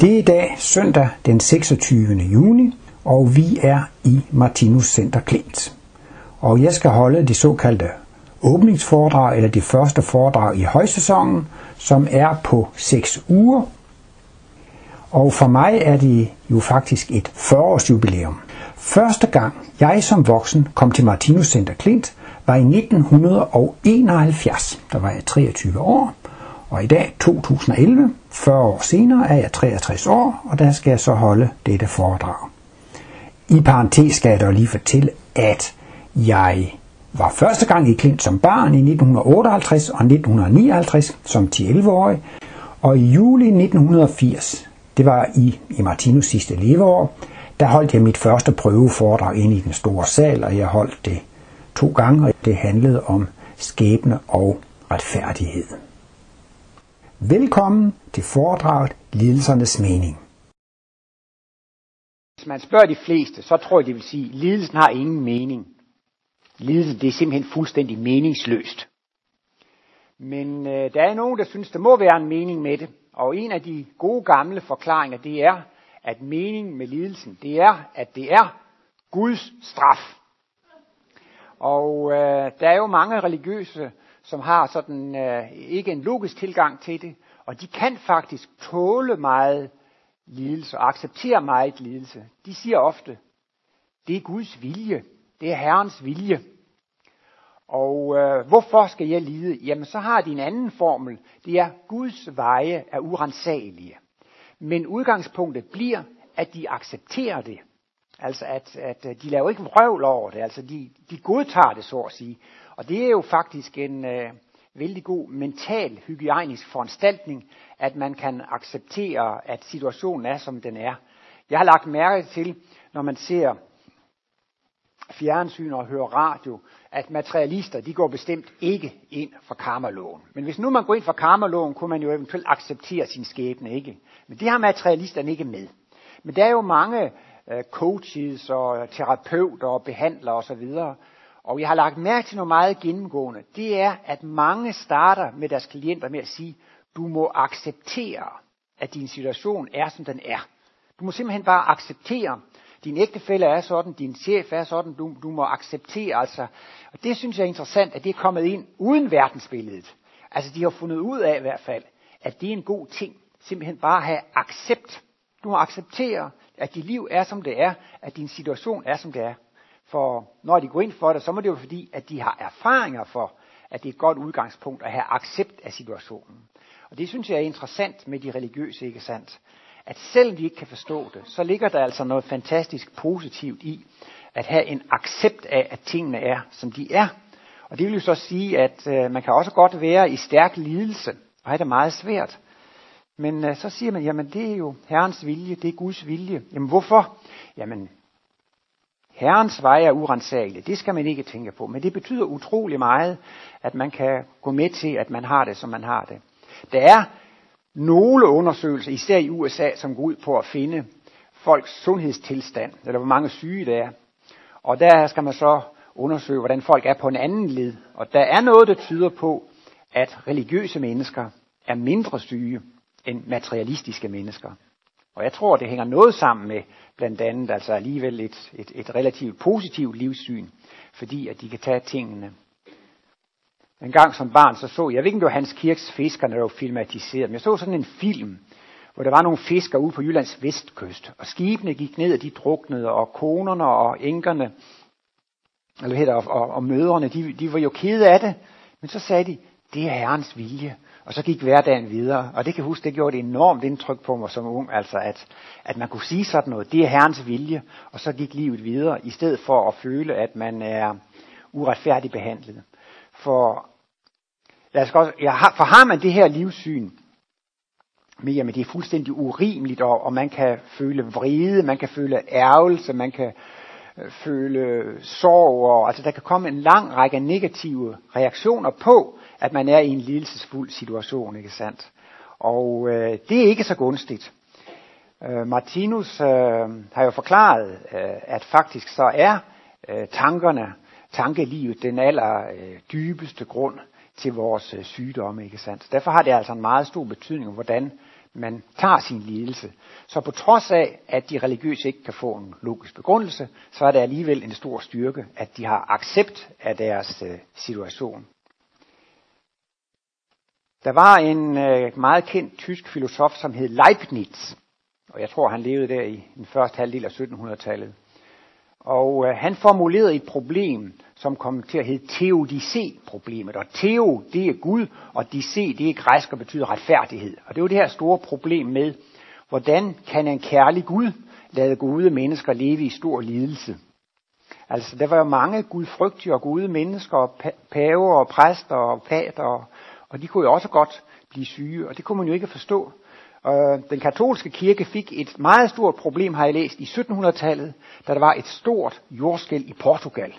Det er i dag søndag den 26. juni, og vi er i Martinus Center Klint. Og jeg skal holde det såkaldte åbningsforedrag, eller det første foredrag i højsæsonen, som er på 6 uger. Og for mig er det jo faktisk et 40-års jubilæum. Første gang jeg som voksen kom til Martinus Center Klint, var i 1971. Der var jeg 23 år, og i dag 2011, 40 år senere, er jeg 63 år, og der skal jeg så holde dette foredrag. I parentes skal jeg dog lige fortælle, at jeg var første gang i Klint som barn i 1958 og 1959 som 10-11-årig, og i juli 1980, det var i, i Martinus sidste leveår, der holdt jeg mit første prøveforedrag ind i den store sal, og jeg holdt det to gange, og det handlede om skæbne og retfærdighed. Velkommen til foredraget Lidelsernes mening. Hvis man spørger de fleste, så tror jeg, de vil sige, at lidelsen har ingen mening. Lidelsen det er simpelthen fuldstændig meningsløst. Men øh, der er nogen, der synes, der må være en mening med det. Og en af de gode gamle forklaringer, det er, at meningen med lidelsen, det er, at det er Guds straf. Og øh, der er jo mange religiøse, som har sådan øh, ikke en logisk tilgang til det, og de kan faktisk tåle meget lidelse og acceptere meget lidelse. De siger ofte, det er Guds vilje, det er Herrens vilje. Og øh, hvorfor skal jeg lide? Jamen så har de en anden formel. Det er, Guds veje er urensagelige. Men udgangspunktet bliver, at de accepterer det. Altså at, at øh, de laver ikke vrøvl over det, altså de, de godtager det, så at sige. Og det er jo faktisk en øh, vældig god mental hygiejnisk foranstaltning, at man kan acceptere, at situationen er, som den er. Jeg har lagt mærke til, når man ser fjernsyn og hører radio, at materialister, de går bestemt ikke ind for karmaloven. Men hvis nu man går ind for karmaloven, kunne man jo eventuelt acceptere sin skæbne, ikke? Men det har materialisterne ikke med. Men der er jo mange Øh, coaches og terapeuter og behandlere osv., og jeg har lagt mærke til noget meget gennemgående. Det er, at mange starter med deres klienter med at sige, du må acceptere, at din situation er, som den er. Du må simpelthen bare acceptere, din ægtefælle er sådan, din chef er sådan, du, du må acceptere altså. Og det synes jeg er interessant, at det er kommet ind uden verdensbilledet. Altså de har fundet ud af i hvert fald, at det er en god ting. Simpelthen bare have accept. Du må acceptere, at dit liv er som det er, at din situation er som det er. For når de går ind for det, så må det jo fordi, at de har erfaringer for, at det er et godt udgangspunkt at have accept af situationen. Og det synes jeg er interessant med de religiøse, ikke sandt? At selvom de ikke kan forstå det, så ligger der altså noget fantastisk positivt i at have en accept af, at tingene er, som de er. Og det vil jo så sige, at øh, man kan også godt være i stærk lidelse, og have det meget svært. Men øh, så siger man, jamen det er jo Herrens vilje, det er Guds vilje. Jamen hvorfor? Jamen, Herrens vej er urensagelig, det skal man ikke tænke på. Men det betyder utrolig meget, at man kan gå med til, at man har det, som man har det. Der er nogle undersøgelser, især i USA, som går ud på at finde folks sundhedstilstand, eller hvor mange syge der er. Og der skal man så undersøge, hvordan folk er på en anden led. Og der er noget, der tyder på, at religiøse mennesker er mindre syge end materialistiske mennesker. Og jeg tror, det hænger noget sammen med blandt andet altså alligevel et, et, et relativt positivt livssyn, fordi at de kan tage tingene en gang som barn, så så jeg, jeg ved ikke, om det var Hans Kirks fisker, der var filmatiseret, men jeg så sådan en film, hvor der var nogle fiskere ude på Jyllands vestkyst, og skibene gik ned, og de druknede, og konerne og enkerne, eller hedder, og, og, og mødrene, de, de var jo kede af det, men så sagde de, det er Herrens vilje. Og så gik hverdagen videre. Og det kan jeg huske, det gjorde et enormt indtryk på mig som ung, altså at, at man kunne sige sådan noget, det er Herrens vilje, og så gik livet videre, i stedet for at føle, at man er uretfærdigt behandlet. For, lad os godt, ja, for har man det her livssyn, men jamen det er fuldstændig urimeligt, og, og man kan føle vrede, man kan føle ærgelse, man kan føle sorg, og altså der kan komme en lang række negative reaktioner på, at man er i en lidelsesfuld situation, ikke sandt? Og øh, det er ikke så gunstigt. Øh, Martinus øh, har jo forklaret, øh, at faktisk så er øh, tankerne tankelivet den aller øh, dybeste grund til vores øh, sygdomme, ikke sandt? Derfor har det altså en meget stor betydning, hvordan man tager sin lidelse. Så på trods af, at de religiøse ikke kan få en logisk begrundelse, så er det alligevel en stor styrke, at de har accept af deres øh, situation. Der var en øh, meget kendt tysk filosof, som hed Leibniz, og jeg tror, han levede der i den første halvdel af 1700-tallet. Og øh, han formulerede et problem, som kom til at hedde teodicé-problemet. Og teo, det er Gud, og dicé, det er græsk og betyder retfærdighed. Og det er jo det her store problem med, hvordan kan en kærlig Gud lade gode mennesker leve i stor lidelse? Altså, der var jo mange gudfrygtige og gode mennesker, og paver og præster og pater, og de kunne jo også godt blive syge, og det kunne man jo ikke forstå. Og den katolske kirke fik et meget stort problem, har jeg læst, i 1700-tallet, da der var et stort jordskæld i Portugal.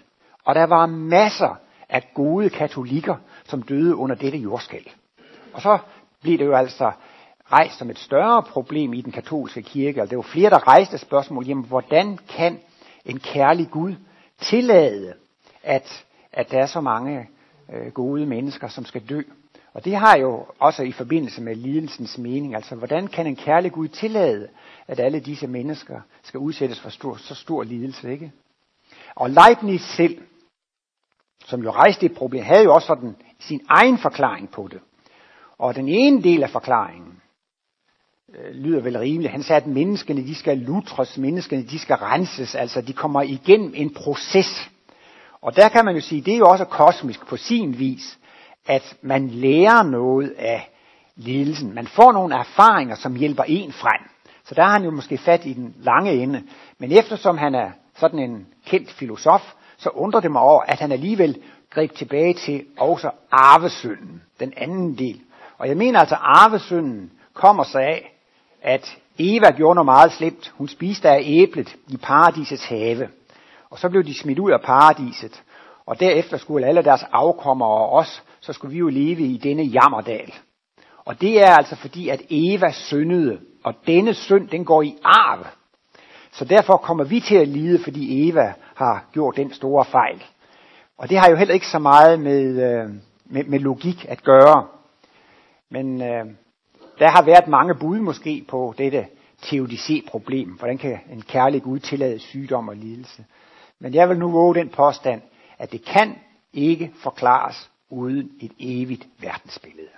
Og der var masser af gode katolikker, som døde under dette jordskæld. Og så blev det jo altså rejst som et større problem i den katolske kirke. Altså, det var flere, der rejste spørgsmål, jamen hvordan kan en kærlig Gud tillade, at, at der er så mange øh, gode mennesker, som skal dø? Og det har jo også i forbindelse med lidelsens mening, altså hvordan kan en kærlig Gud tillade, at alle disse mennesker skal udsættes for stor, så stor lidelse, ikke? Og Leibniz selv, som jo rejste et problem, havde jo også sådan sin egen forklaring på det. Og den ene del af forklaringen øh, lyder vel rimeligt. Han sagde, at menneskene de skal lutres, menneskene de skal renses, altså de kommer igennem en proces. Og der kan man jo sige, det er jo også kosmisk på sin vis, at man lærer noget af lidelsen. Man får nogle erfaringer, som hjælper en frem. Så der har han jo måske fat i den lange ende. Men eftersom han er sådan en kendt filosof, så undrer det mig over, at han alligevel greb tilbage til også arvesynden, den anden del. Og jeg mener altså, at arvesynden kommer sig af, at Eva gjorde noget meget slemt. Hun spiste af æblet i paradisets have. Og så blev de smidt ud af paradiset. Og derefter skulle alle deres afkommer og os, så skulle vi jo leve i denne jammerdal. Og det er altså fordi, at Eva syndede, og denne synd, den går i arv. Så derfor kommer vi til at lide, fordi Eva har gjort den store fejl. Og det har jo heller ikke så meget med, øh, med, med logik at gøre. Men øh, der har været mange bud måske på dette teodicé-problem. Hvordan kan en kærlig Gud tillade sygdom og lidelse? Men jeg vil nu våge den påstand, at det kan ikke forklares uden et evigt verdensbillede.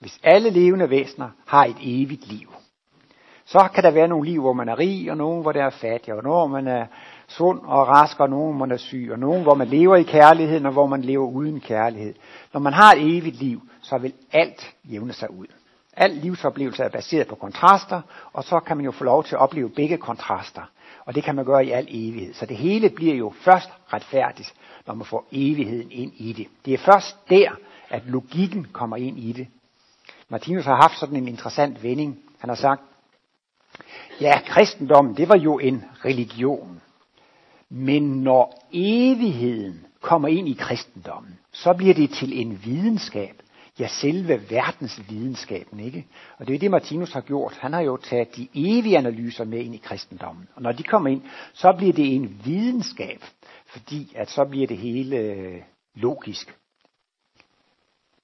Hvis alle levende væsener har et evigt liv, så kan der være nogle liv, hvor man er rig, og nogle, hvor der er fattig, og nogle, hvor man er sund og rask, og nogle, hvor man er syg, og nogle, hvor man lever i kærligheden, og hvor man lever uden kærlighed. Når man har et evigt liv, så vil alt jævne sig ud. Al livsoplevelse er baseret på kontraster, og så kan man jo få lov til at opleve begge kontraster. Og det kan man gøre i al evighed. Så det hele bliver jo først retfærdigt, når man får evigheden ind i det. Det er først der, at logikken kommer ind i det. Martinus har haft sådan en interessant vending. Han har sagt, ja, kristendommen, det var jo en religion. Men når evigheden kommer ind i kristendommen, så bliver det til en videnskab. Ja, selve verdensvidenskaben, ikke? Og det er det, Martinus har gjort. Han har jo taget de evige analyser med ind i kristendommen. Og når de kommer ind, så bliver det en videnskab, fordi at så bliver det hele øh, logisk.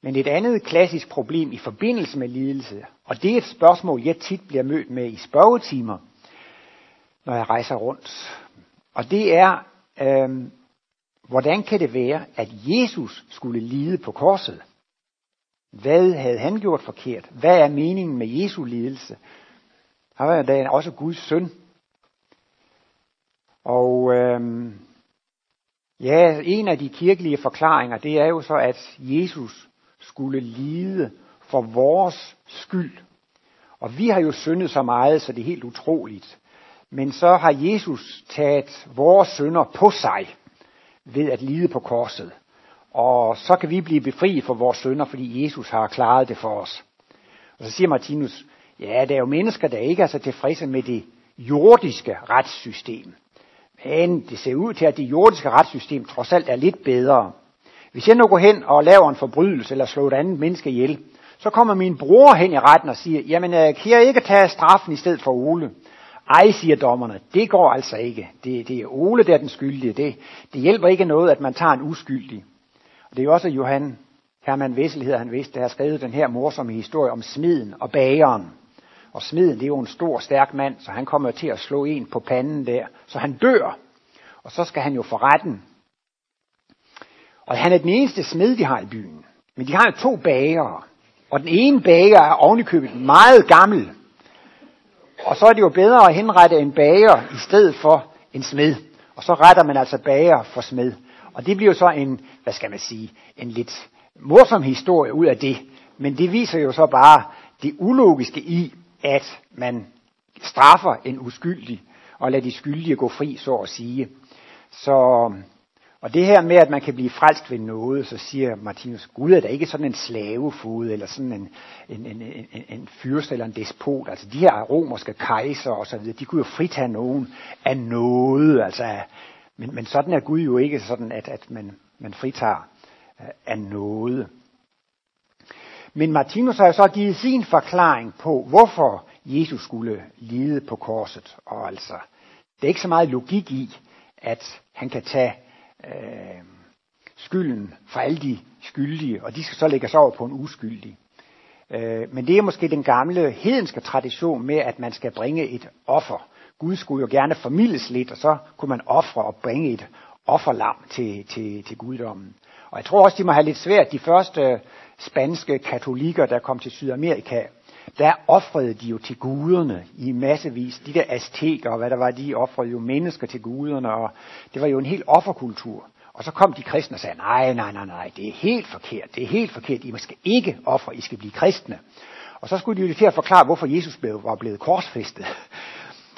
Men et andet klassisk problem i forbindelse med lidelse, og det er et spørgsmål, jeg tit bliver mødt med i spørgetimer, når jeg rejser rundt. Og det er, øh, hvordan kan det være, at Jesus skulle lide på korset? Hvad havde han gjort forkert? Hvad er meningen med Jesu lidelse? Han var da også Guds søn. Og øh, ja, en af de kirkelige forklaringer, det er jo så, at Jesus skulle lide for vores skyld. Og vi har jo syndet så meget, så det er helt utroligt. Men så har Jesus taget vores synder på sig ved at lide på korset. Og så kan vi blive befriet for vores synder, fordi Jesus har klaret det for os. Og så siger Martinus, ja, der er jo mennesker, der ikke er så tilfredse med det jordiske retssystem. Men det ser ud til, at det jordiske retssystem trods alt er lidt bedre. Hvis jeg nu går hen og laver en forbrydelse eller slår et andet menneske ihjel, så kommer min bror hen i retten og siger, jamen øh, kan jeg ikke tage straffen i stedet for Ole? Ej, siger dommerne, det går altså ikke. Det, det er Ole, der er den skyldige. Det, det hjælper ikke noget, at man tager en uskyldig. Og det er jo også Johan Herman Vessel hedder han vist, der har skrevet den her morsomme historie om smiden og bageren. Og smiden, det er jo en stor, stærk mand, så han kommer til at slå en på panden der, så han dør. Og så skal han jo for retten. Og han er den eneste smed, de har i byen. Men de har jo to bagere. Og den ene bager er ovenikøbet meget gammel. Og så er det jo bedre at henrette en bager i stedet for en smed. Og så retter man altså bager for smed. Og det bliver jo så en, hvad skal man sige, en lidt morsom historie ud af det. Men det viser jo så bare det ulogiske i, at man straffer en uskyldig, og lader de skyldige gå fri, så at sige. Så, og det her med, at man kan blive frelst ved noget, så siger Martinus, Gud er da ikke sådan en slavefod, eller sådan en, en, en, en, en fyrst eller en despot. Altså de her romerske kejser og så videre, de kunne jo fritage nogen af noget. Altså, men, men sådan er Gud jo ikke sådan, at, at man, man fritager øh, af noget. Men Martinus har jo så givet sin forklaring på, hvorfor Jesus skulle lide på korset. Og altså, det er ikke så meget logik i, at han kan tage øh, skylden for alle de skyldige, og de skal så lægges over på en uskyldig. Øh, men det er måske den gamle hedenske tradition med, at man skal bringe et offer. Gud skulle jo gerne formidles lidt, og så kunne man ofre og bringe et offerlam til, til, til guddommen. Og jeg tror også, de må have lidt svært, de første øh, spanske katolikker, der kom til Sydamerika, der offrede de jo til guderne i massevis. De der azteker og hvad der var, de offrede jo mennesker til guderne, og det var jo en helt offerkultur. Og så kom de kristne og sagde, nej, nej, nej, nej, det er helt forkert, det er helt forkert, I skal ikke ofre, I skal blive kristne. Og så skulle de jo til at forklare, hvorfor Jesus blev, var blevet korsfæstet.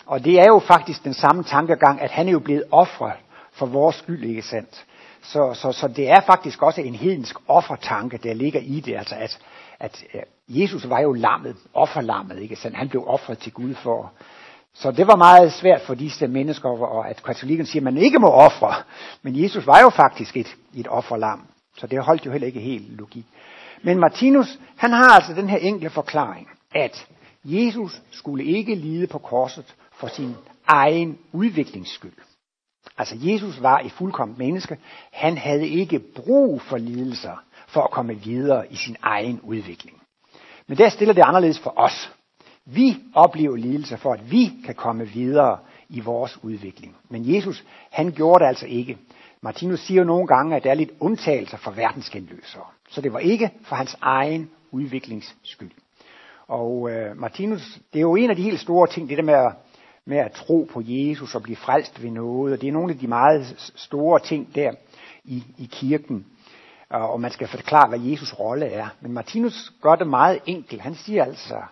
Og det er jo faktisk den samme tankegang, at han er jo blevet offret for vores skyld, ikke sandt? Så, så, så det er faktisk også en hedensk offertanke, der ligger i det, altså at, at øh, Jesus var jo lammet, offerlammet, ikke sandt? Han blev offret til Gud for. Så det var meget svært for disse mennesker, og at katolikken siger, at man ikke må ofre. Men Jesus var jo faktisk et, et offerlam, så det holdt jo heller ikke helt logik. Men Martinus, han har altså den her enkle forklaring, at Jesus skulle ikke lide på korset for sin egen udviklingsskyld. Altså Jesus var et fuldkommen menneske. Han havde ikke brug for lidelser for at komme videre i sin egen udvikling. Men der stiller det anderledes for os. Vi oplever lidelse for, at vi kan komme videre i vores udvikling. Men Jesus, han gjorde det altså ikke. Martinus siger jo nogle gange, at der er lidt undtagelser for verdensgenløsere. Så det var ikke for hans egen udviklings skyld. Og øh, Martinus, det er jo en af de helt store ting, det der med at med at tro på Jesus og blive frelst ved noget. Og det er nogle af de meget store ting der i, i kirken. Og man skal forklare, hvad Jesus rolle er. Men Martinus gør det meget enkelt. Han siger altså,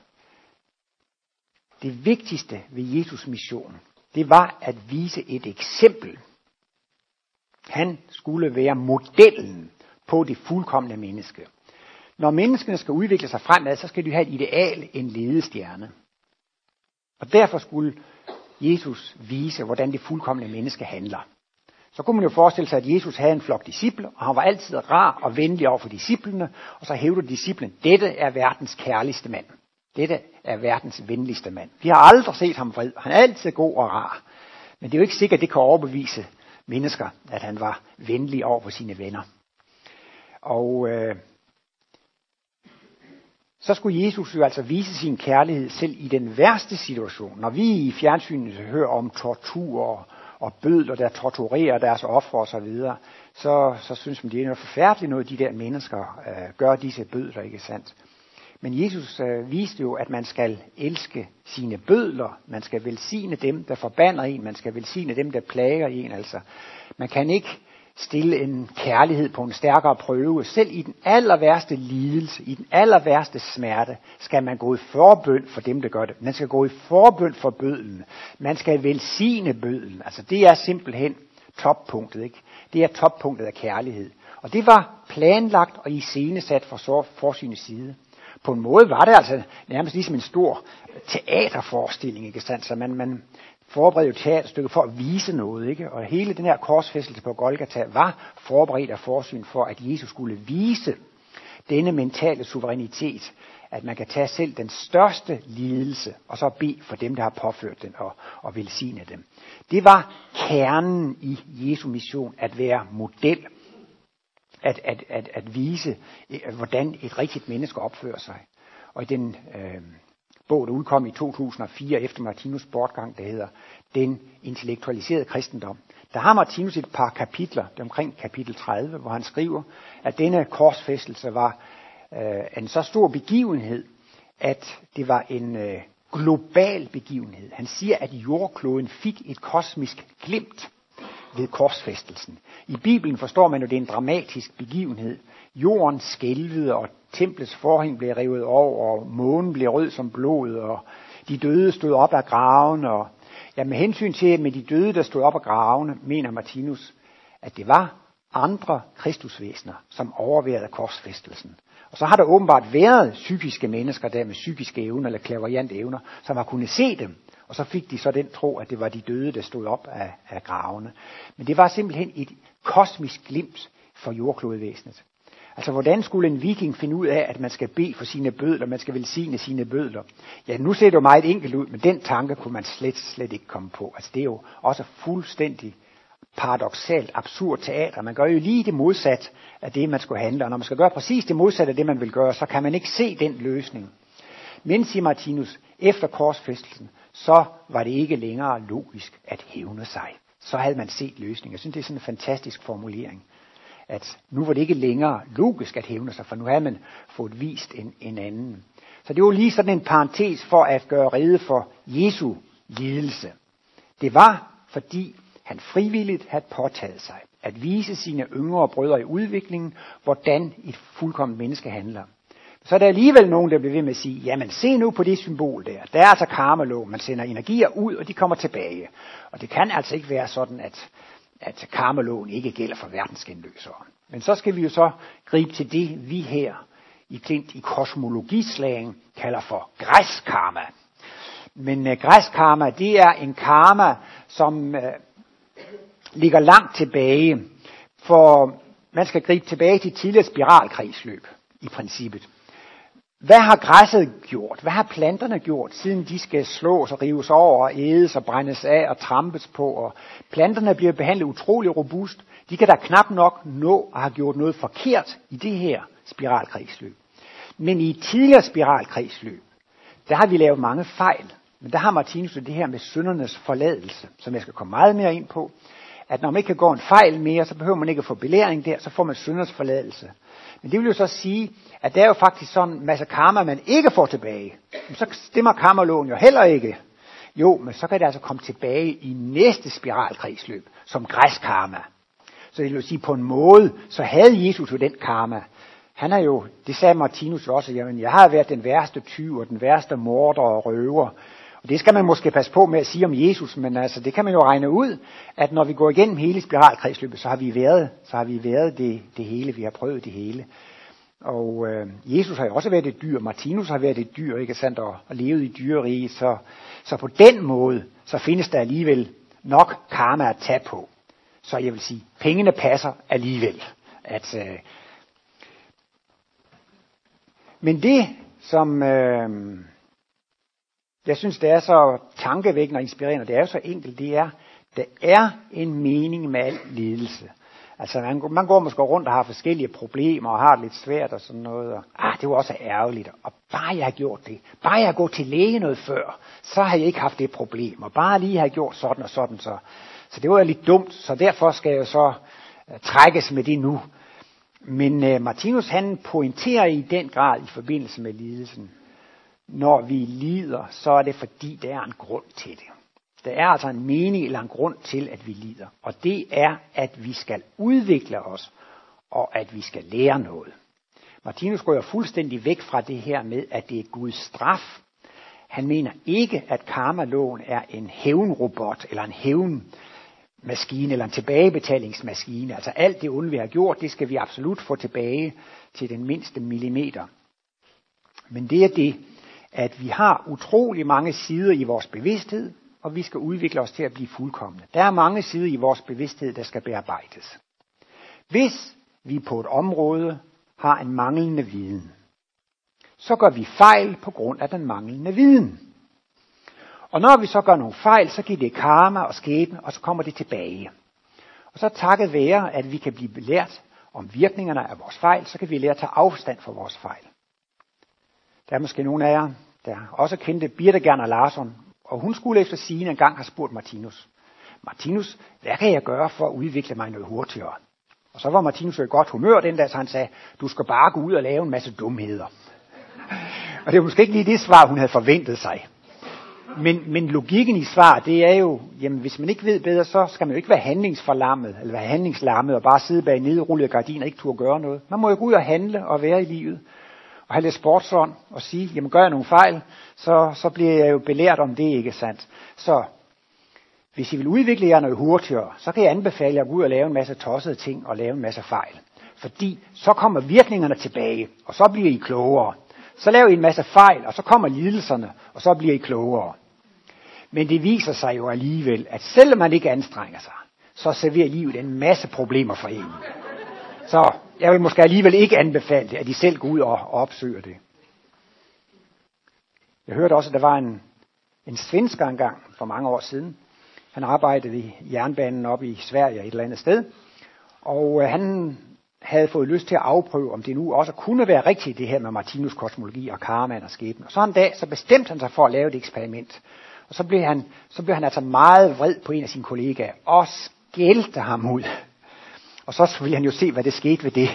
det vigtigste ved Jesus mission, det var at vise et eksempel. Han skulle være modellen på det fuldkommende menneske. Når menneskene skal udvikle sig fremad, så skal de have et ideal, en ledestjerne. Og derfor skulle Jesus vise, hvordan det fuldkommende menneske handler. Så kunne man jo forestille sig, at Jesus havde en flok disciple, og han var altid rar og venlig over for disciplene, og så hævder disciplen, dette er verdens kærligste mand. Dette er verdens venligste mand. Vi har aldrig set ham vred. Han er altid god og rar. Men det er jo ikke sikkert, at det kan overbevise mennesker, at han var venlig over for sine venner. Og øh, så skulle Jesus jo altså vise sin kærlighed selv i den værste situation. Når vi i fjernsynet hører om tortur og bødler, der torturerer deres ofre osv., så, så, så synes man, det er noget forfærdeligt noget, de der mennesker øh, gør disse bødler, ikke sandt? Men Jesus øh, viste jo, at man skal elske sine bødler, man skal velsigne dem, der forbander en, man skal velsigne dem, der plager en. Altså, man kan ikke stille en kærlighed på en stærkere prøve. Selv i den aller værste lidelse, i den aller værste smerte, skal man gå i forbøn for dem, der gør det. Man skal gå i forbøn for bødlen. Man skal velsigne bødlen. Altså det er simpelthen toppunktet. Ikke? Det er toppunktet af kærlighed. Og det var planlagt og iscenesat fra forsynets side. På en måde var det altså nærmest ligesom en stor teaterforestilling, ikke sandt? Så man, man, forberede et teaterstykke for at vise noget. Ikke? Og hele den her korsfæstelse på Golgata var forberedt af forsyn for, at Jesus skulle vise denne mentale suverænitet, at man kan tage selv den største lidelse, og så bede for dem, der har påført den, og, og velsigne dem. Det var kernen i Jesu mission, at være model. at, at, at, at vise, eh, hvordan et rigtigt menneske opfører sig. Og i den øh, bog, der udkom i 2004 efter Martinus bortgang, der hedder Den intellektualiserede kristendom, der har Martinus et par kapitler, det er omkring kapitel 30, hvor han skriver, at denne korsfæstelse var øh, en så stor begivenhed, at det var en øh, global begivenhed. Han siger, at jordkloden fik et kosmisk glimt ved korsfæstelsen. I Bibelen forstår man jo, at det er en dramatisk begivenhed. Jorden skælvede, og templets forhæng blev revet over, og månen blev rød som blod, og de døde stod op af graven. Og, ja, med hensyn til med de døde, der stod op af gravene, mener Martinus, at det var andre kristusvæsener, som overværede korsfæstelsen. Og så har der åbenbart været psykiske mennesker der med psykiske evner eller klaverjant evner, som har kunnet se dem. Og så fik de så den tro, at det var de døde, der stod op af, af gravene. Men det var simpelthen et kosmisk glimt for jordklodevæsenet. Altså, hvordan skulle en viking finde ud af, at man skal bede for sine bødler, man skal velsigne sine bødler? Ja, nu ser det jo meget enkelt ud, men den tanke kunne man slet, slet ikke komme på. Altså, det er jo også fuldstændig paradoxalt, absurd teater. Man gør jo lige det modsat af det, man skulle handle. Og når man skal gøre præcis det modsatte af det, man vil gøre, så kan man ikke se den løsning. Men, siger Martinus, efter korsfæstelsen, så var det ikke længere logisk at hævne sig. Så havde man set løsningen. Jeg synes, det er sådan en fantastisk formulering. At nu var det ikke længere logisk at hævne sig, for nu havde man fået vist en, en anden. Så det var lige sådan en parentes for at gøre rede for Jesu lidelse. Det var, fordi han frivilligt havde påtaget sig at vise sine yngre brødre i udviklingen, hvordan et fuldkommen menneske handler. Så er der alligevel nogen, der bliver ved med at sige, jamen se nu på det symbol der. Der er altså karmalov, man sender energier ud, og de kommer tilbage. Og det kan altså ikke være sådan, at, at karmaloven ikke gælder for verdensgenløsere. Men så skal vi jo så gribe til det, vi her i Klint i kosmologislagen kalder for græskarma. Men øh, græskarma, det er en karma, som øh, ligger langt tilbage, for man skal gribe tilbage til tidligere spiralkredsløb i princippet. Hvad har græsset gjort? Hvad har planterne gjort, siden de skal slås og rives over og ædes og brændes af og trampes på? Og planterne bliver behandlet utrolig robust. De kan da knap nok nå at have gjort noget forkert i det her spiralkredsløb. Men i et tidligere spiralkredsløb, der har vi lavet mange fejl. Men der har Martinus det her med syndernes forladelse, som jeg skal komme meget mere ind på at når man ikke kan gå en fejl mere, så behøver man ikke at få belæring der, så får man syndernes forladelse. Men det vil jo så sige, at der er jo faktisk sådan en masse karma, man ikke får tilbage. Men så stemmer karmaloven jo heller ikke. Jo, men så kan det altså komme tilbage i næste spiralkredsløb, som græskarma. Så det vil sige, på en måde, så havde Jesus jo den karma. Han er jo, det sagde Martinus også, jamen jeg har været den værste tyv og den værste morder og røver. Og det skal man måske passe på med at sige om Jesus, men altså, det kan man jo regne ud, at når vi går igennem hele spiralkredsløbet, så har vi været, så har vi været det, det hele, vi har prøvet det hele. Og øh, Jesus har jo også været et dyr, Martinus har været et dyr, ikke sandt, og, og levet i dyreriget, så, så på den måde, så findes der alligevel nok karma at tage på. Så jeg vil sige, pengene passer alligevel. At, øh, men det, som øh, jeg synes, det er så tankevækkende og inspirerende. Det er jo så enkelt. Det er, der er en mening med al lidelse. Altså man, man går måske rundt og har forskellige problemer og har det lidt svært og sådan noget. Og, ah, det var også ærgerligt. Og bare jeg har gjort det. Bare jeg har gået til læge noget før, så har jeg ikke haft det problem. Og bare lige har gjort sådan og sådan så. Så det var lidt dumt, så derfor skal jeg så uh, trækkes med det nu. Men uh, Martinus han pointerer i den grad i forbindelse med lidelsen, når vi lider, så er det fordi, der er en grund til det. Der er altså en mening eller en grund til, at vi lider. Og det er, at vi skal udvikle os, og at vi skal lære noget. Martinus går jo fuldstændig væk fra det her med, at det er Guds straf. Han mener ikke, at karmaloven er en hævnrobot, eller en hævnmaskine, eller en tilbagebetalingsmaskine. Altså alt det onde, vi har gjort, det skal vi absolut få tilbage til den mindste millimeter. Men det er det, at vi har utrolig mange sider i vores bevidsthed, og vi skal udvikle os til at blive fuldkommende. Der er mange sider i vores bevidsthed, der skal bearbejdes. Hvis vi på et område har en manglende viden, så gør vi fejl på grund af den manglende viden. Og når vi så gør nogle fejl, så giver det karma og skæbne, og så kommer det tilbage. Og så takket være, at vi kan blive lært om virkningerne af vores fejl, så kan vi lære at tage afstand fra vores fejl. Der er måske nogle af jer, der også kendte Birte Gerner Larsson, og hun skulle efter sigende en gang have spurgt Martinus. Martinus, hvad kan jeg gøre for at udvikle mig noget hurtigere? Og så var Martinus i godt humør den dag, så han sagde, du skal bare gå ud og lave en masse dumheder. og det var måske ikke lige det svar, hun havde forventet sig. Men, men logikken i svar, det er jo, jamen hvis man ikke ved bedre, så skal man jo ikke være handlingsforlammet, eller være handlingslammet, og bare sidde bag nedrullede gardiner og ikke turde gøre noget. Man må jo gå ud og handle og være i livet, og have lidt sportsånd, og sige, jamen gør jeg nogle fejl, så, så bliver jeg jo belært om det, ikke sandt? Så hvis I vil udvikle jer noget hurtigere, så kan jeg anbefale jer at gå ud og lave en masse tossede ting og lave en masse fejl. Fordi så kommer virkningerne tilbage, og så bliver I klogere. Så laver I en masse fejl, og så kommer lidelserne, og så bliver I klogere. Men det viser sig jo alligevel, at selvom man ikke anstrenger sig, så serverer livet en masse problemer for en. Så jeg vil måske alligevel ikke anbefale det, at de selv går ud og, opsøger det. Jeg hørte også, at der var en, en svensker engang for mange år siden. Han arbejdede i jernbanen op i Sverige et eller andet sted. Og øh, han havde fået lyst til at afprøve, om det nu også kunne være rigtigt, det her med Martinus kosmologi og karma og skæbne. Og så en dag, så bestemte han sig for at lave et eksperiment. Og så blev han, så blev han altså meget vred på en af sine kollegaer, og skældte ham ud. Og så ville han jo se, hvad det skete ved det.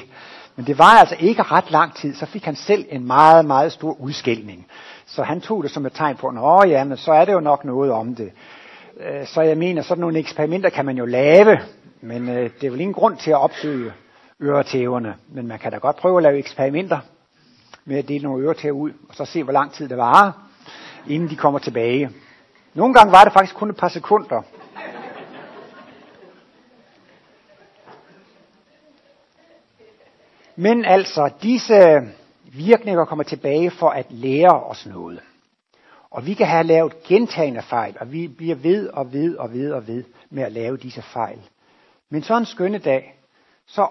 Men det var altså ikke ret lang tid, så fik han selv en meget, meget stor udskældning. Så han tog det som et tegn på, at ja, men så er det jo nok noget om det. Øh, så jeg mener, sådan nogle eksperimenter kan man jo lave, men øh, det er vel ingen grund til at opsøge øretæverne. Men man kan da godt prøve at lave eksperimenter med at dele nogle øretæver ud, og så se, hvor lang tid det varer, inden de kommer tilbage. Nogle gange var det faktisk kun et par sekunder. Men altså, disse virkninger kommer tilbage for at lære os noget. Og vi kan have lavet gentagende fejl, og vi bliver ved og ved og ved og ved med at lave disse fejl. Men så en skønne dag, så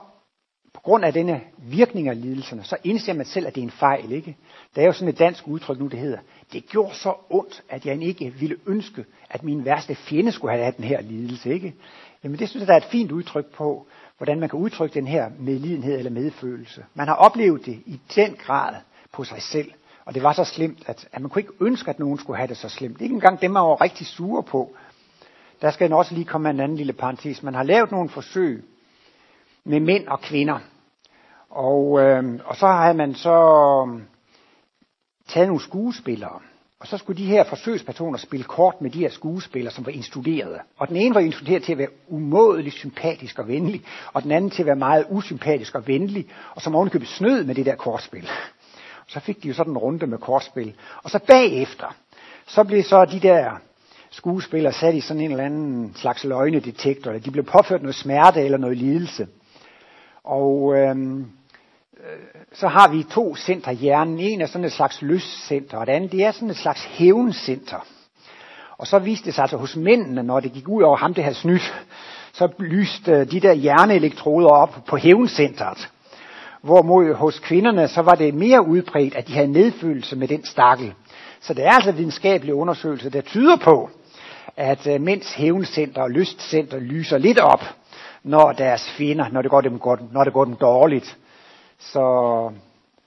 på grund af denne virkning af lidelserne, så indser man selv, at det er en fejl. ikke? Der er jo sådan et dansk udtryk nu, det hedder, det gjorde så ondt, at jeg ikke ville ønske, at min værste fjende skulle have den her lidelse. ikke? Jamen det synes jeg, der er et fint udtryk på, hvordan man kan udtrykke den her medlidenhed eller medfølelse. Man har oplevet det i den grad på sig selv. Og det var så slemt, at, at man kunne ikke ønske, at nogen skulle have det så slemt. Ikke engang dem, man var rigtig sure på. Der skal også lige komme en anden lille parentes. Man har lavet nogle forsøg med mænd og kvinder. Og, øh, og så har man så øhm, taget nogle skuespillere. Og så skulle de her forsøgspersoner spille kort med de her skuespillere, som var instruerede. Og den ene var instrueret til at være umådeligt sympatisk og venlig, og den anden til at være meget usympatisk og venlig, og som ovenikøbet snød med det der kortspil. Så fik de jo sådan en runde med kortspil. Og så bagefter, så blev så de der skuespillere sat i sådan en eller anden slags løgnedetektor, eller de blev påført noget smerte eller noget lidelse. Og øhm, Øh, så har vi to center i hjernen. En er sådan et slags lystcenter, og det andet det er sådan et slags hævncenter. Og så viste det sig altså hos mændene, når det gik ud over ham, det her snydt, så lyste øh, de der hjerneelektroder op på hævncentret. Hvorimod hos kvinderne, så var det mere udbredt, at de havde medfølelse med den stakkel. Så det er altså videnskabelige undersøgelser, der tyder på, at øh, mænds hævncenter og lystcenter lyser lidt op, når deres fjender, når det går dem, godt, når det går dem dårligt. Så,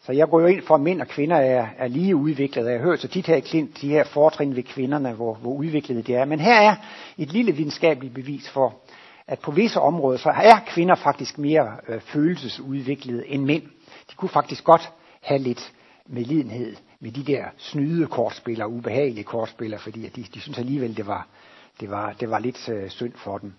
så jeg går jo ind for, at mænd og kvinder er, er lige udviklede. Jeg har hørt så tit her i Klint, de her fortrin ved kvinderne, hvor, hvor udviklede de er. Men her er et lille videnskabeligt bevis for, at på visse områder, så er kvinder faktisk mere øh, følelsesudviklede end mænd. De kunne faktisk godt have lidt medlidenhed med de der snyde kortspillere, ubehagelige kortspillere, fordi de, de synes alligevel, det var, det var, det var lidt øh, synd for dem.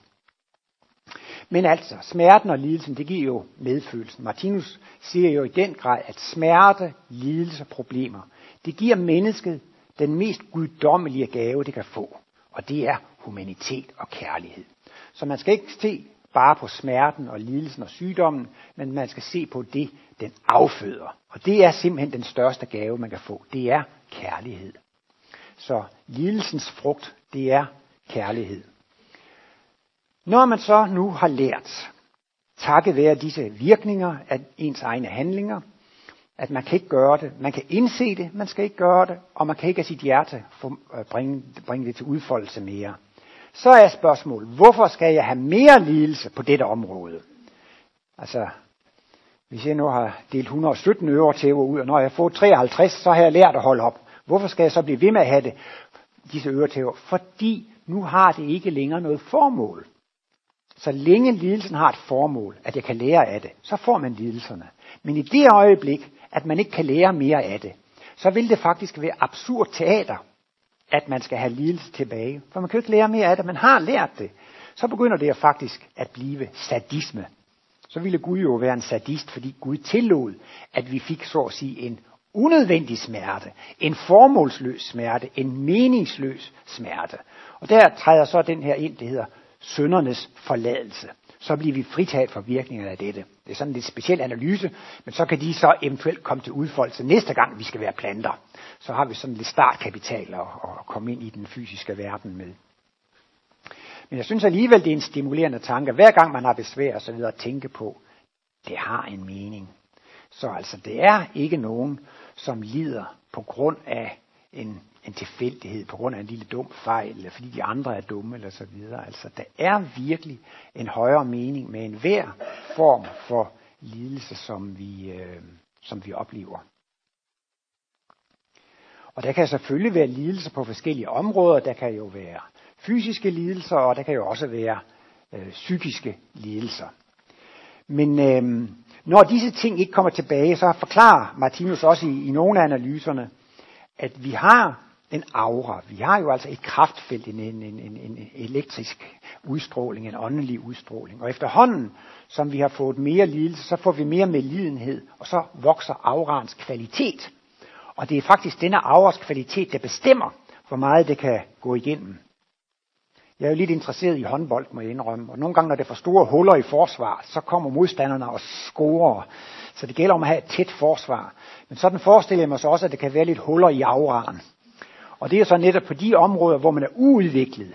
Men altså, smerten og lidelsen, det giver jo medfølelsen. Martinus siger jo i den grad, at smerte, lidelse og problemer, det giver mennesket den mest guddommelige gave, det kan få. Og det er humanitet og kærlighed. Så man skal ikke se bare på smerten og lidelsen og sygdommen, men man skal se på det, den afføder. Og det er simpelthen den største gave, man kan få. Det er kærlighed. Så lidelsens frugt, det er kærlighed. Når man så nu har lært, takket være disse virkninger af ens egne handlinger, at man kan ikke gøre det, man kan indse det, man skal ikke gøre det, og man kan ikke af sit hjerte øh, bringe, bringe det til udfoldelse mere. Så er spørgsmålet, hvorfor skal jeg have mere lidelse på dette område? Altså, hvis jeg nu har delt 117 øre til ud, og når jeg får 53, så har jeg lært at holde op. Hvorfor skal jeg så blive ved med at have det, disse øretæver? Fordi nu har det ikke længere noget formål. Så længe lidelsen har et formål, at jeg kan lære af det, så får man lidelserne. Men i det øjeblik, at man ikke kan lære mere af det, så vil det faktisk være absurd teater, at man skal have lidelse tilbage. For man kan jo ikke lære mere af det, man har lært det. Så begynder det faktisk at blive sadisme. Så ville Gud jo være en sadist, fordi Gud tillod, at vi fik så at sige en unødvendig smerte, en formålsløs smerte, en meningsløs smerte. Og der træder så den her ind, det hedder søndernes forladelse. Så bliver vi fritaget for virkningerne af dette. Det er sådan en lidt speciel analyse, men så kan de så eventuelt komme til udfoldelse næste gang, vi skal være planter. Så har vi sådan lidt startkapital at, at komme ind i den fysiske verden med. Men jeg synes alligevel, det er en stimulerende tanke, hver gang man har besvær og så videre at tænke på, det har en mening. Så altså, det er ikke nogen, som lider på grund af en, en tilfældighed, på grund af en lille dum fejl, eller fordi de andre er dumme, eller så videre. Altså, der er virkelig en højere mening med enhver form for lidelse, som vi, øh, som vi oplever. Og der kan selvfølgelig være lidelser på forskellige områder. Der kan jo være fysiske lidelser, og der kan jo også være øh, psykiske lidelser. Men øh, når disse ting ikke kommer tilbage, så forklarer Martinus også i, i nogle af analyserne, at vi har en aura. Vi har jo altså et kraftfelt, en, en, en, en elektrisk udstråling, en åndelig udstråling. Og efterhånden, som vi har fået mere lidelse, så får vi mere medlidenhed, og så vokser aurans kvalitet. Og det er faktisk denne auras kvalitet, der bestemmer, hvor meget det kan gå igennem. Jeg er jo lidt interesseret i håndbold, må jeg indrømme. Og nogle gange, når det er for store huller i forsvar, så kommer modstanderne og scorer. Så det gælder om at have et tæt forsvar. Men sådan forestiller jeg mig så også, at det kan være lidt huller i auraen. Og det er så netop på de områder, hvor man er uudviklet.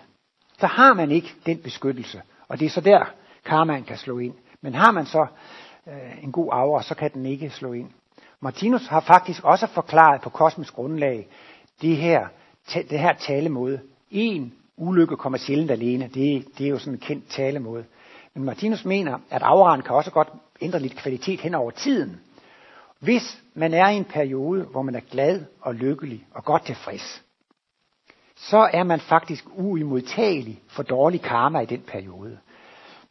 Så har man ikke den beskyttelse. Og det er så der, karmaen kan slå ind. Men har man så øh, en god aura, så kan den ikke slå ind. Martinus har faktisk også forklaret på kosmisk grundlag det her, det her talemåde. En ulykke kommer sjældent alene. Det, det er jo sådan en kendt talemåde. Men Martinus mener, at auraen kan også godt ændre lidt kvalitet hen over tiden. Hvis man er i en periode, hvor man er glad og lykkelig og godt tilfreds, så er man faktisk uimodtagelig for dårlig karma i den periode.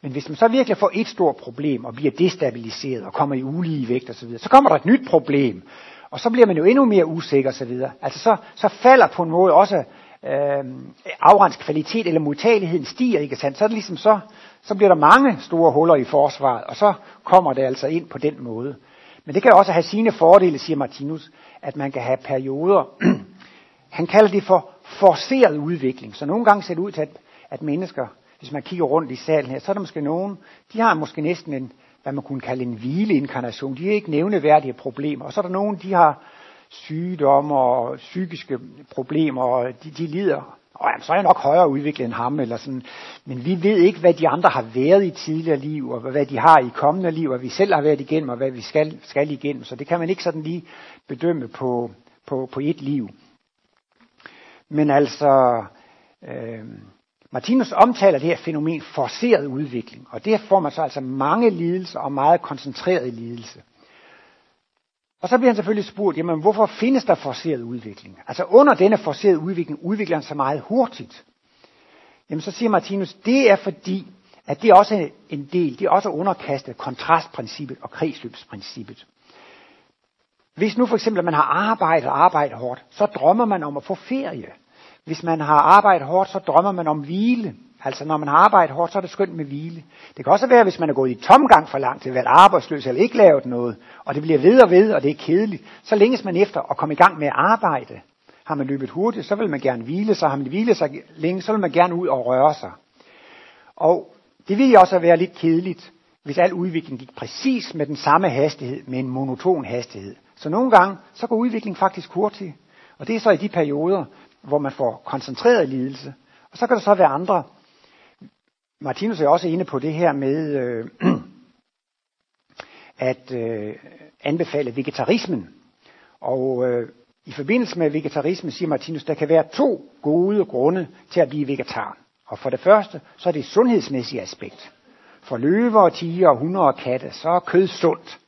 Men hvis man så virkelig får et stort problem og bliver destabiliseret og kommer i ulige vægt osv., så kommer der et nyt problem, og så bliver man jo endnu mere usikker osv. Altså så, så falder på en måde også øh, afrens kvalitet eller modtageligheden stiger, ikke sandt? Så er det ligesom så, så bliver der mange store huller i forsvaret, og så kommer det altså ind på den måde. Men det kan også have sine fordele, siger Martinus, at man kan have perioder, han kalder det for forceret udvikling. Så nogle gange ser det ud til, at, at mennesker, hvis man kigger rundt i salen her, så er der måske nogen, de har måske næsten en, hvad man kunne kalde en hvileinkarnation. De har ikke nævneværdige problemer. Og så er der nogen, de har sygdomme og psykiske problemer, og de, de lider. Og jamen, så er jeg nok højere udviklet end ham, eller sådan. men vi ved ikke, hvad de andre har været i tidligere liv, og hvad de har i kommende liv, og vi selv har været igennem, og hvad vi skal, skal igennem. Så det kan man ikke sådan lige bedømme på, på, på et liv. Men altså, øh, Martinus omtaler det her fænomen forceret udvikling, og der får man så altså mange lidelser og meget koncentreret lidelse. Og så bliver han selvfølgelig spurgt, jamen hvorfor findes der forceret udvikling? Altså under denne forcerede udvikling udvikler han sig meget hurtigt. Jamen så siger Martinus, det er fordi, at det er også en del, det er også underkastet kontrastprincippet og kredsløbsprincippet. Hvis nu for eksempel man har arbejdet og arbejdet hårdt, så drømmer man om at få ferie. Hvis man har arbejdet hårdt, så drømmer man om hvile. Altså når man har arbejdet hårdt, så er det skønt med hvile. Det kan også være, hvis man er gået i tomgang for lang tid, været arbejdsløs eller ikke lavet noget, og det bliver ved og ved, og det er kedeligt, så længes man efter at komme i gang med at arbejde. Har man løbet hurtigt, så vil man gerne hvile sig. Har man hvile sig længe, så vil man gerne ud og røre sig. Og det vil også være lidt kedeligt, hvis al udvikling gik præcis med den samme hastighed, med en monoton hastighed. Så nogle gange, så går udviklingen faktisk hurtigt. Og det er så i de perioder, hvor man får koncentreret lidelse. Og så kan der så være andre. Martinus er også inde på det her med øh, at øh, anbefale vegetarismen. Og øh, i forbindelse med vegetarisme siger Martinus, der kan være to gode grunde til at blive vegetar. Og for det første, så er det sundhedsmæssige aspekt. For løver, tiger, hunde og katte, så er kød sundt.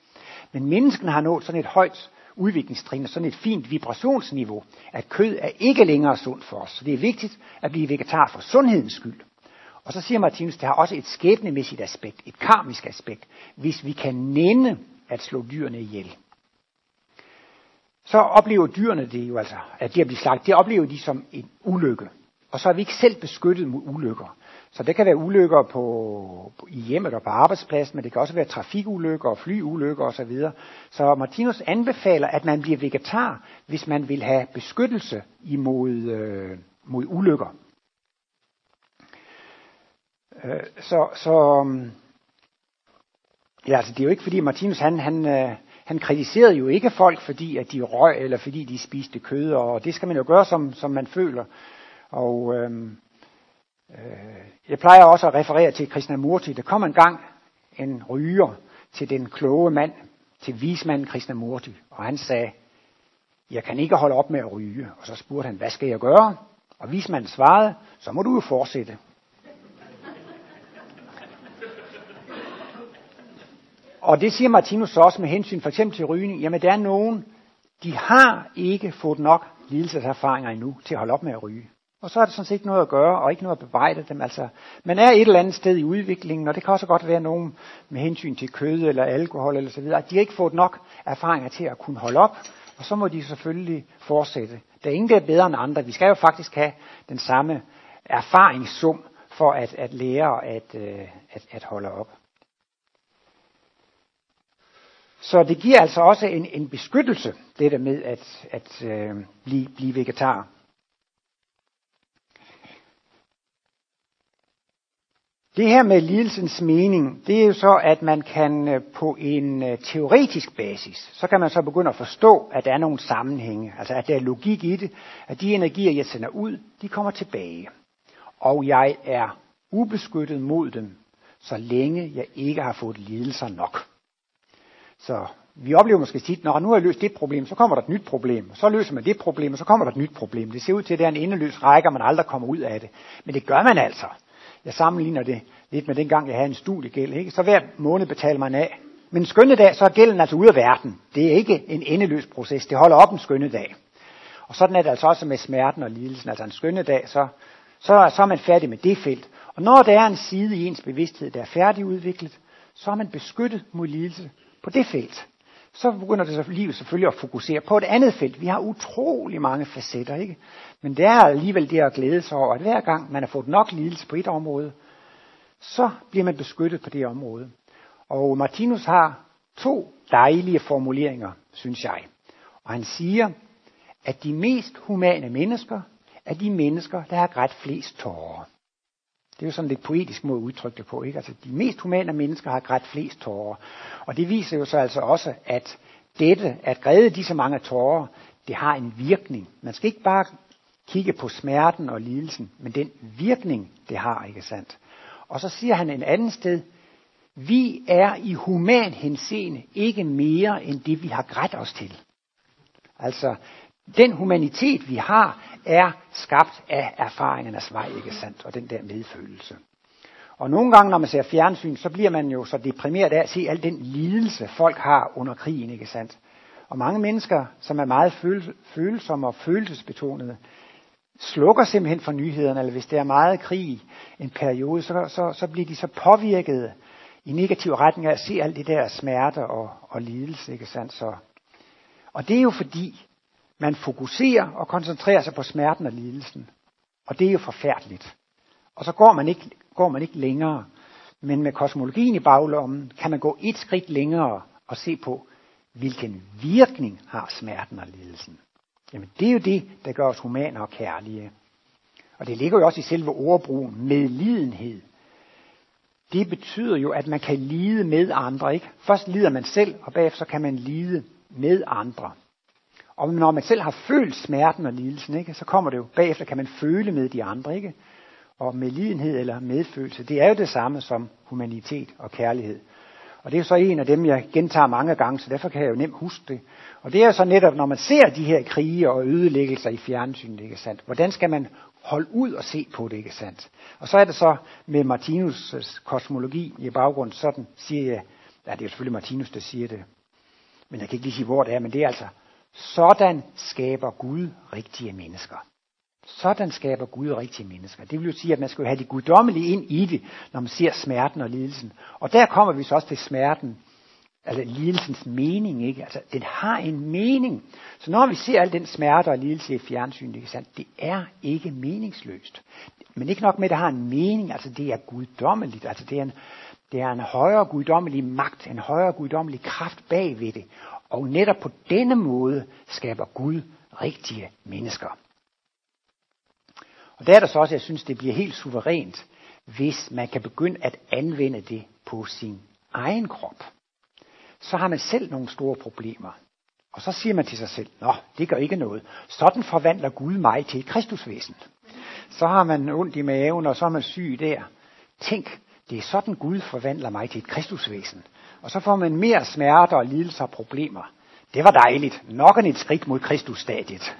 Men mennesken har nået sådan et højt udviklingstrin og sådan et fint vibrationsniveau, at kød er ikke længere sundt for os. Så det er vigtigt at blive vegetar for sundhedens skyld. Og så siger Martinus, det har også et skæbnemæssigt aspekt, et karmisk aspekt, hvis vi kan nænde at slå dyrene ihjel. Så oplever dyrene det jo altså, at de har blivet slagt, det oplever de som en ulykke. Og så er vi ikke selv beskyttet mod ulykker. Så det kan være ulykker på, i hjemmet og på arbejdspladsen, men det kan også være trafikulykker og flyulykker osv. Så Martinus anbefaler, at man bliver vegetar, hvis man vil have beskyttelse imod øh, mod ulykker. Øh, så, så mm, ja, altså det er jo ikke fordi Martinus han, han, øh, han kritiserede jo ikke folk, fordi at de røg, eller fordi de spiste kød, og det skal man jo gøre, som, som man føler. Og øhm, Øh, jeg plejer også at referere til Krishnamurti. Der kom en gang en ryger til den kloge mand, til vismanden Krishnamurti, og han sagde, jeg kan ikke holde op med at ryge. Og så spurgte han, hvad skal jeg gøre? Og vismanden svarede, så må du jo fortsætte. Og det siger Martinus også med hensyn for eksempel til rygning. Jamen der er nogen, de har ikke fået nok lidelseserfaringer endnu til at holde op med at ryge. Og så er det sådan set ikke noget at gøre, og ikke noget at bebrejde dem. Altså, man er et eller andet sted i udviklingen, og det kan også godt være nogen med hensyn til kød eller alkohol eller så videre, de har ikke fået nok erfaringer til at kunne holde op, og så må de selvfølgelig fortsætte. Der er ingen, der er bedre end andre. Vi skal jo faktisk have den samme erfaringssum for at, at lære at, øh, at, at holde op. Så det giver altså også en, en beskyttelse, det der med at, at øh, blive, blive vegetar. Det her med lidelsens mening, det er jo så, at man kan øh, på en øh, teoretisk basis, så kan man så begynde at forstå, at der er nogle sammenhænge, altså at der er logik i det, at de energier, jeg sender ud, de kommer tilbage. Og jeg er ubeskyttet mod dem, så længe jeg ikke har fået lidelser nok. Så vi oplever måske tit, når nu har jeg løst det problem, så kommer der et nyt problem. Så løser man det problem, og så kommer der et nyt problem. Det ser ud til, at det er en endeløs række, og man aldrig kommer ud af det. Men det gør man altså. Jeg sammenligner det lidt med den gang, jeg havde en studiegæld. Ikke? Så hver måned betaler man af. Men en skønne dag, så er gælden altså ude af verden. Det er ikke en endeløs proces. Det holder op en skønne dag. Og sådan er det altså også med smerten og lidelsen. Altså en skønne dag, så, så, så er man færdig med det felt. Og når der er en side i ens bevidsthed, der er færdigudviklet, så er man beskyttet mod lidelse på det felt. Så begynder det så livet selvfølgelig at fokusere på et andet felt. Vi har utrolig mange facetter, ikke? Men det er alligevel det at glæde sig over, at hver gang man har fået nok lidelse på et område, så bliver man beskyttet på det område. Og Martinus har to dejlige formuleringer, synes jeg. Og han siger, at de mest humane mennesker er de mennesker, der har grædt flest tårer. Det er jo sådan lidt poetisk måde at udtrykke det på. Ikke? Altså, de mest humane mennesker har grædt flest tårer. Og det viser jo så altså også, at dette, at græde disse mange tårer, det har en virkning. Man skal ikke bare kigge på smerten og lidelsen, men den virkning, det har, ikke sandt? Og så siger han en anden sted, vi er i human henseende ikke mere end det, vi har grædt os til. Altså, den humanitet, vi har, er skabt af erfaringernes vej, ikke sandt? Og den der medfølelse. Og nogle gange, når man ser fjernsyn, så bliver man jo så deprimeret af at se al den lidelse, folk har under krigen, ikke sandt? Og mange mennesker, som er meget følsomme og følelsesbetonede, slukker simpelthen for nyhederne, eller hvis der er meget krig en periode, så, så, så bliver de så påvirket i negativ retning af at se alt det der smerte og, og lidelse, ikke sandt? Så, og det er jo fordi, man fokuserer og koncentrerer sig på smerten og lidelsen. Og det er jo forfærdeligt. Og så går man ikke, går man ikke længere. Men med kosmologien i baglommen kan man gå et skridt længere og se på, hvilken virkning har smerten og lidelsen. Jamen det er jo det, der gør os humane og kærlige. Og det ligger jo også i selve ordbrugen, medlidenhed. Det betyder jo, at man kan lide med andre. Ikke? Først lider man selv, og bagefter kan man lide med andre. Og når man selv har følt smerten og lidelsen, ikke, så kommer det jo bagefter, kan man føle med de andre. Ikke? Og medlidenhed eller medfølelse, det er jo det samme som humanitet og kærlighed. Og det er så en af dem, jeg gentager mange gange, så derfor kan jeg jo nemt huske det. Og det er så netop, når man ser de her krige og ødelæggelser i fjernsynet, ikke sandt? Hvordan skal man holde ud og se på det, ikke sandt? Og så er det så med Martinus' kosmologi i baggrund, sådan siger jeg, ja det er selvfølgelig Martinus, der siger det, Men jeg kan ikke lige sige, hvor det er, men det er altså, sådan skaber Gud rigtige mennesker. Sådan skaber Gud rigtige mennesker. Det vil jo sige, at man skal have det guddommelige ind i det, når man ser smerten og lidelsen. Og der kommer vi så også til smerten, altså lidelsens mening, ikke? Altså, den har en mening. Så når vi ser al den smerte og lidelse i fjernsynet, ikke sandt? det er ikke meningsløst. Men ikke nok med, at det har en mening, altså det er guddommeligt, altså det er en, det er en højere guddommelig magt, en højere guddommelig kraft bagved det. Og netop på denne måde skaber Gud rigtige mennesker. Og der er der så også, jeg synes, det bliver helt suverænt, hvis man kan begynde at anvende det på sin egen krop. Så har man selv nogle store problemer. Og så siger man til sig selv, nå, det gør ikke noget. Sådan forvandler Gud mig til et kristusvæsen. Så har man ondt i maven, og så er man syg der. Tænk, det er sådan Gud forvandler mig til et kristusvæsen. Og så får man mere smerter og lidelser og problemer. Det var dejligt. Nok en et skridt mod Kristusstadiet.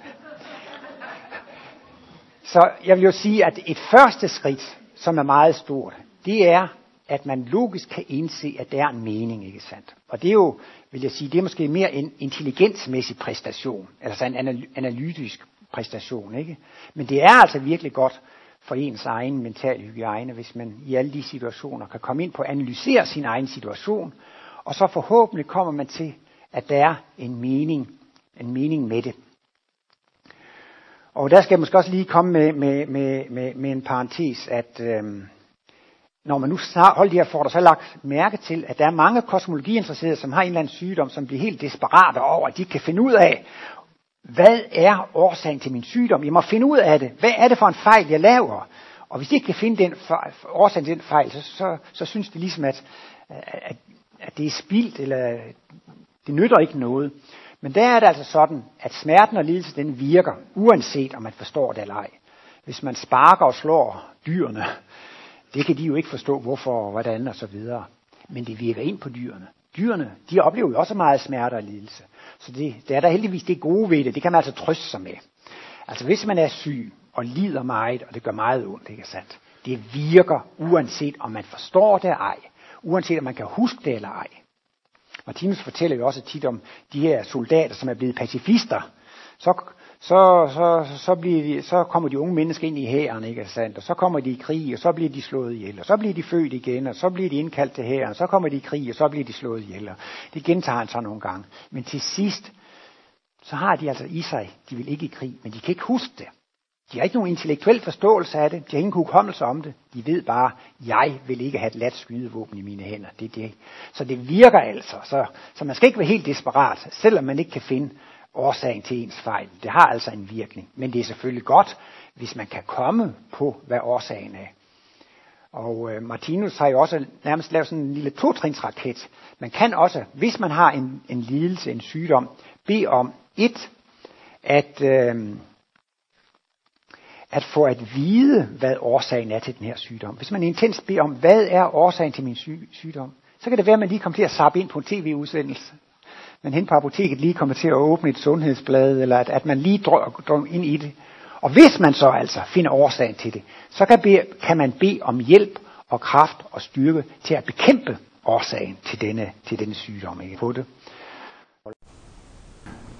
Så jeg vil jo sige, at et første skridt, som er meget stort, det er, at man logisk kan indse, at der er en mening, ikke sandt? Og det er jo, vil jeg sige, det er måske mere en intelligensmæssig præstation, altså en analytisk præstation, ikke? Men det er altså virkelig godt for ens egen mental hygiejne, hvis man i alle de situationer kan komme ind på at analysere sin egen situation, og så forhåbentlig kommer man til, at der er en mening, en mening med det. Og der skal jeg måske også lige komme med, med, med, med, med en parentes, at øhm, når man nu holder de her for, så har lagt mærke til, at der er mange kosmologiinteresserede, som har en eller anden sygdom, som bliver helt desperate over, at de kan finde ud af, hvad er årsagen til min sygdom? Jeg må finde ud af det. Hvad er det for en fejl, jeg laver? Og hvis de ikke kan finde den fejl, årsagen til den fejl, så, så, så synes de ligesom, at, at, at det er spildt, eller det nytter ikke noget. Men der er det altså sådan, at smerten og lidelse, den virker, uanset om man forstår det eller ej. Hvis man sparker og slår dyrene, det kan de jo ikke forstå, hvorfor og hvordan og så videre. Men det virker ind på dyrene. Dyrene, de oplever jo også meget smerte og lidelse. Så det, det er der heldigvis det gode ved det. Det kan man altså trøste sig med. Altså hvis man er syg og lider meget, og det gør meget ondt, ikke sandt? Det virker uanset om man forstår det eller ej. Uanset om man kan huske det eller ej. Martinus fortæller jo også tit om de her soldater, som er blevet pacifister. Så, så, så, så, bliver de, så kommer de unge mennesker ind i hæren, ikke sandt? Og så kommer de i krig, og så bliver de slået ihjel, og så bliver de født igen, og så bliver de indkaldt til hæren, så kommer de i krig, og så bliver de slået ihjel. Og det gentager han så nogle gange. Men til sidst, så har de altså i sig, de vil ikke i krig, men de kan ikke huske det. De har ikke nogen intellektuel forståelse af det. De har ingen hukommelse om det. De ved bare, jeg vil ikke have et lat skydevåben i mine hænder. Det er det. Så det virker altså. Så, så man skal ikke være helt desperat, selvom man ikke kan finde årsagen til ens fejl. Det har altså en virkning. Men det er selvfølgelig godt, hvis man kan komme på, hvad årsagen er. Og øh, Martinus har jo også nærmest lavet sådan en lille totrinsraket. Man kan også, hvis man har en, en lidelse, en sygdom, bede om et, at, øh, at få at vide, hvad årsagen er til den her sygdom. Hvis man intens beder om, hvad er årsagen til min syg- sygdom, så kan det være, at man lige kommer til at sappe ind på en tv-udsendelse. Man hen på apoteket lige kommer til at åbne et sundhedsblad, eller at, at man lige drømmer ind i det. Og hvis man så altså finder årsagen til det, så kan, be, kan man bede om hjælp og kraft og styrke til at bekæmpe årsagen til denne, til denne sygdom. Ikke? På det.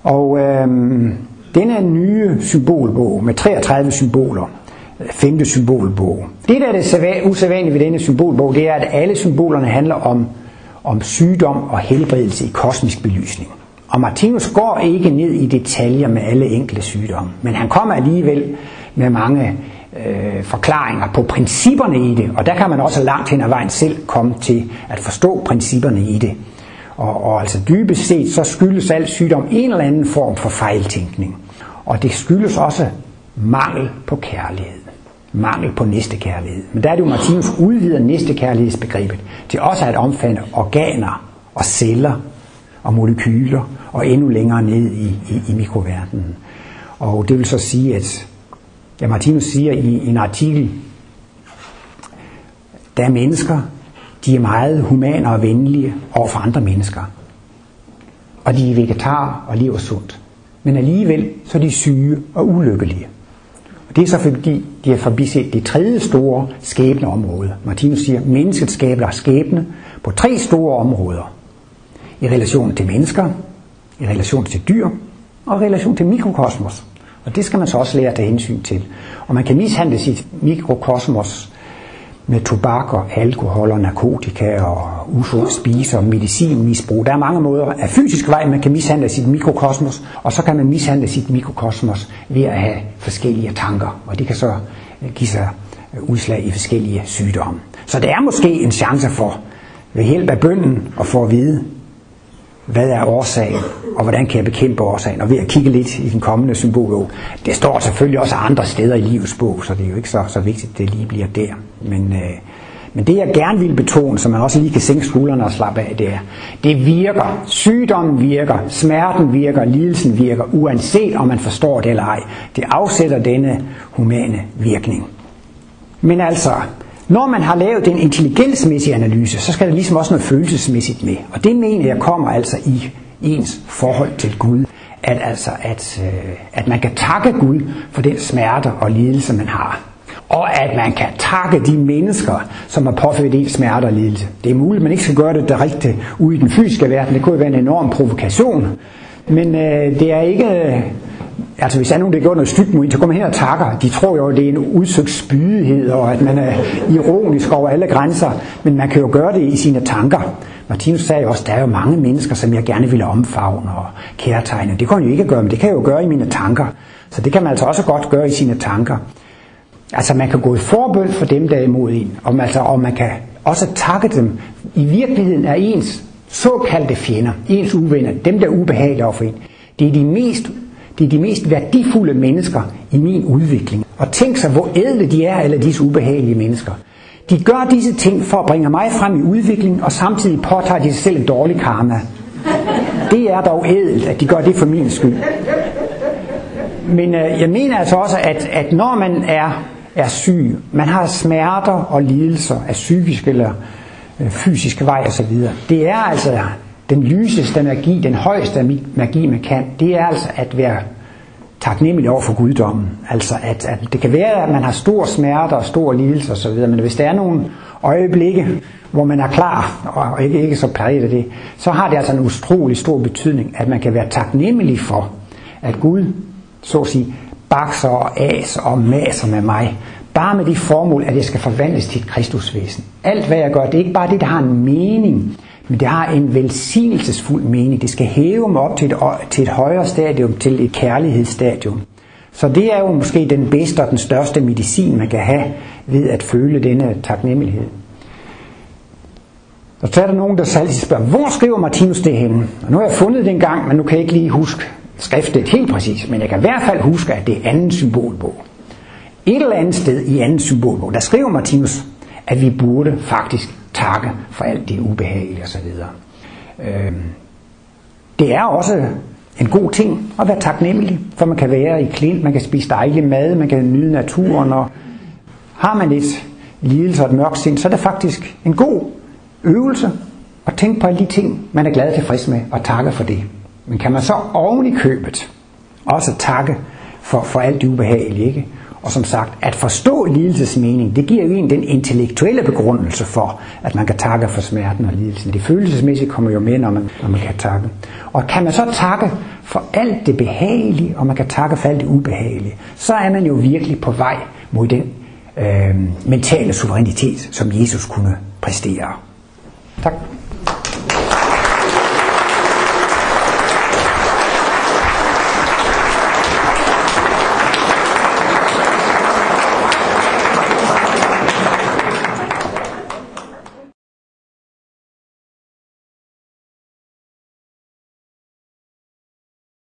Og øhm, denne nye symbolbog med 33 symboler, femte symbolbog. Det, der er det usædvanlige ved denne symbolbog, det er, at alle symbolerne handler om, om sygdom og helbredelse i kosmisk belysning. Og Martinus går ikke ned i detaljer med alle enkle sygdomme, men han kommer alligevel med mange øh, forklaringer på principperne i det, og der kan man også langt hen ad vejen selv komme til at forstå principperne i det. Og, og altså dybest set, så skyldes al sygdom en eller anden form for fejltænkning. Og det skyldes også mangel på kærlighed. Mangel på næstekærlighed. Men der er det jo, Martinus udvider næstekærlighedsbegrebet til også at omfatte organer og celler og molekyler og endnu længere ned i, i, i mikroverdenen. Og det vil så sige, at ja, Martinus siger i, i en artikel, der er mennesker, de er meget humane og venlige over for andre mennesker. Og de er vegetarer og lever sundt. Men alligevel så er de syge og ulykkelige. Det er så fordi, de har forbiset det tredje store skæbneområde. Martinus siger, at mennesket skaber skæbne på tre store områder. I relation til mennesker, i relation til dyr og i relation til mikrokosmos. Og det skal man så også lære at tage hensyn til. Og man kan mishandle sit mikrokosmos med tobak og alkohol og narkotika og usund spise og medicinmisbrug. Der er mange måder af fysisk vej, man kan mishandle sit mikrokosmos, og så kan man mishandle sit mikrokosmos ved at have forskellige tanker, og det kan så øh, give sig øh, udslag i forskellige sygdomme. Så der er måske en chance for, ved hjælp af bønden, at få at vide, hvad er årsagen, og hvordan kan jeg bekæmpe årsagen, og ved at kigge lidt i den kommende symbolbog. Det står selvfølgelig også andre steder i livets bog, så det er jo ikke så, så vigtigt, at det lige bliver der. Men, øh, men det jeg gerne vil betone, så man også lige kan sænke skuldrene og slappe af, det er, det virker. Sygdommen virker, smerten virker, lidelsen virker, uanset om man forstår det eller ej. Det afsætter denne humane virkning. Men altså, når man har lavet en intelligensmæssig analyse, så skal der ligesom også noget følelsesmæssigt med. Og det mener jeg kommer altså i ens forhold til Gud. At, altså, at, øh, at man kan takke Gud for den smerte og lidelse, man har. Og at man kan takke de mennesker, som har påført en smerte og lidelse. Det er muligt, at man ikke skal gøre det rigtigt ude i den fysiske verden. Det kunne jo være en enorm provokation. Men øh, det er ikke øh, Altså hvis der er nogen, der gør noget stygt mod en, så kommer her og takker. De tror jo, det er en udsøgt spydighed, og at man er ironisk over alle grænser. Men man kan jo gøre det i sine tanker. Martinus sagde også, at der er jo mange mennesker, som jeg gerne ville omfavne og kærtegne. Det kan jeg jo ikke gøre, men det kan jeg jo gøre i mine tanker. Så det kan man altså også godt gøre i sine tanker. Altså man kan gå i forbøn for dem, der er imod en. Og, altså, og man kan også takke dem. I virkeligheden er ens såkaldte fjender, ens uvenner, dem der er ubehagelige over for en. Det er de mest det er de mest værdifulde mennesker i min udvikling. Og tænk sig, hvor ædle de er, alle disse ubehagelige mennesker. De gør disse ting for at bringe mig frem i udviklingen, og samtidig påtager de sig selv en dårlig karma. Det er dog ædelt, at de gør det for min skyld. Men øh, jeg mener altså også, at, at når man er, er syg, man har smerter og lidelser af psykisk eller øh, fysisk vej osv., det er altså den lyseste magi, den højeste magi, man kan, det er altså at være taknemmelig over for guddommen. Altså at, at det kan være, at man har stor smerte og stor lidelse osv., men hvis der er nogle øjeblikke, hvor man er klar og ikke, ikke så præget af det, så har det altså en utrolig stor betydning, at man kan være taknemmelig for, at Gud, så at sige, bakser og as og maser med mig, bare med det formål, at jeg skal forvandles til et kristusvæsen. Alt hvad jeg gør, det er ikke bare det, der har en mening, men det har en velsignelsesfuld mening. Det skal hæve mig op til et, til et højere stadium, til et kærlighedsstadium. Så det er jo måske den bedste og den største medicin, man kan have ved at føle denne taknemmelighed. Og så er der nogen, der særligt spørger, hvor skriver Martinus det henne? Og nu har jeg fundet det gang, men nu kan jeg ikke lige huske skriftet helt præcis. Men jeg kan i hvert fald huske, at det er anden symbolbog. Et eller andet sted i anden symbolbog, der skriver Martinus, at vi burde faktisk takke for alt det ubehagelige osv. Øh, det er også en god ting at være taknemmelig, for man kan være i klint, man kan spise dejlig mad, man kan nyde naturen, og har man et lidelse og et mørkt sind, så er det faktisk en god øvelse at tænke på alle de ting, man er glad og tilfreds med, og takke for det. Men kan man så oven i købet også takke for, for alt det ubehagelige, ikke? Og som sagt, at forstå lidelsesmening, det giver jo en den intellektuelle begrundelse for, at man kan takke for smerten og lidelsen. Det følelsesmæssige kommer jo med, når man, når man kan takke. Og kan man så takke for alt det behagelige, og man kan takke for alt det ubehagelige, så er man jo virkelig på vej mod den øh, mentale suverænitet, som Jesus kunne præstere. Tak.